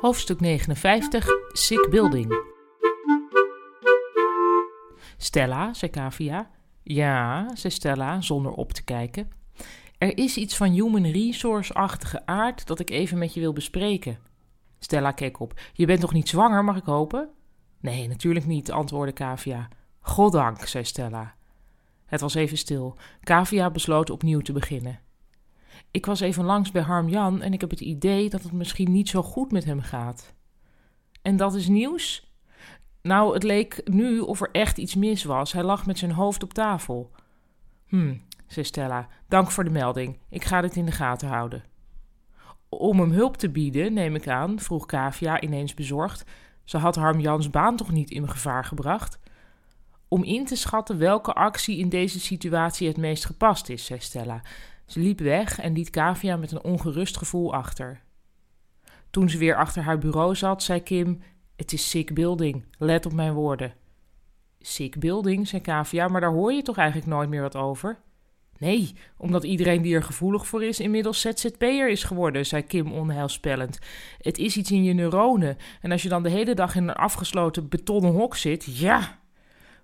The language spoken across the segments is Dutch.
Hoofdstuk 59 Sick Building. Stella, zei Kavia. Ja, zei Stella, zonder op te kijken. Er is iets van human resource-achtige aard dat ik even met je wil bespreken. Stella keek op. Je bent toch niet zwanger, mag ik hopen? Nee, natuurlijk niet, antwoordde Kavia. Goddank, zei Stella. Het was even stil. Kavia besloot opnieuw te beginnen. Ik was even langs bij Harm Jan en ik heb het idee dat het misschien niet zo goed met hem gaat. En dat is nieuws? Nou, het leek nu of er echt iets mis was. Hij lag met zijn hoofd op tafel. Hm, zei Stella. Dank voor de melding. Ik ga dit in de gaten houden. Om hem hulp te bieden, neem ik aan, vroeg Kavia ineens bezorgd. Ze had Harm Jans baan toch niet in gevaar gebracht? Om in te schatten welke actie in deze situatie het meest gepast is, zei Stella. Ze liep weg en liet Kavia met een ongerust gevoel achter. Toen ze weer achter haar bureau zat, zei Kim: Het is sick building, let op mijn woorden. Sick building, zei Kavia, maar daar hoor je toch eigenlijk nooit meer wat over? Nee, omdat iedereen die er gevoelig voor is inmiddels ZZP'er is geworden, zei Kim onheilspellend. Het is iets in je neuronen en als je dan de hele dag in een afgesloten betonnen hok zit, ja,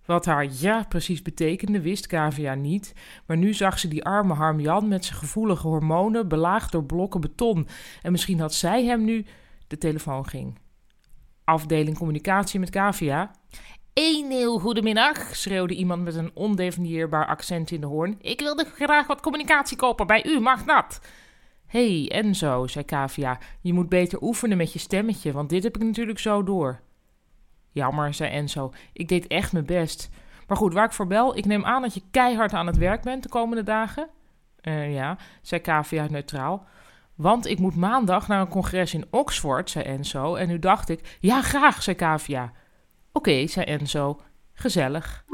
wat haar ja precies betekende, wist Kavia niet. Maar nu zag ze die arme Harmjan met zijn gevoelige hormonen belaagd door blokken beton. En misschien had zij hem nu. De telefoon ging. Afdeling communicatie met Kavia. Een heel goedemiddag, schreeuwde iemand met een ondefinieerbaar accent in de hoorn. Ik wilde graag wat communicatie kopen bij u, mag dat? Hé, hey, Enzo, zei Kavia, je moet beter oefenen met je stemmetje, want dit heb ik natuurlijk zo door. Jammer, zei Enzo. Ik deed echt mijn best. Maar goed, waar ik voor bel, ik neem aan dat je keihard aan het werk bent de komende dagen. Uh, ja, zei Kavia neutraal. Want ik moet maandag naar een congres in Oxford, zei Enzo. En nu dacht ik, ja, graag, zei Kavia. Oké, zei Enzo. Gezellig.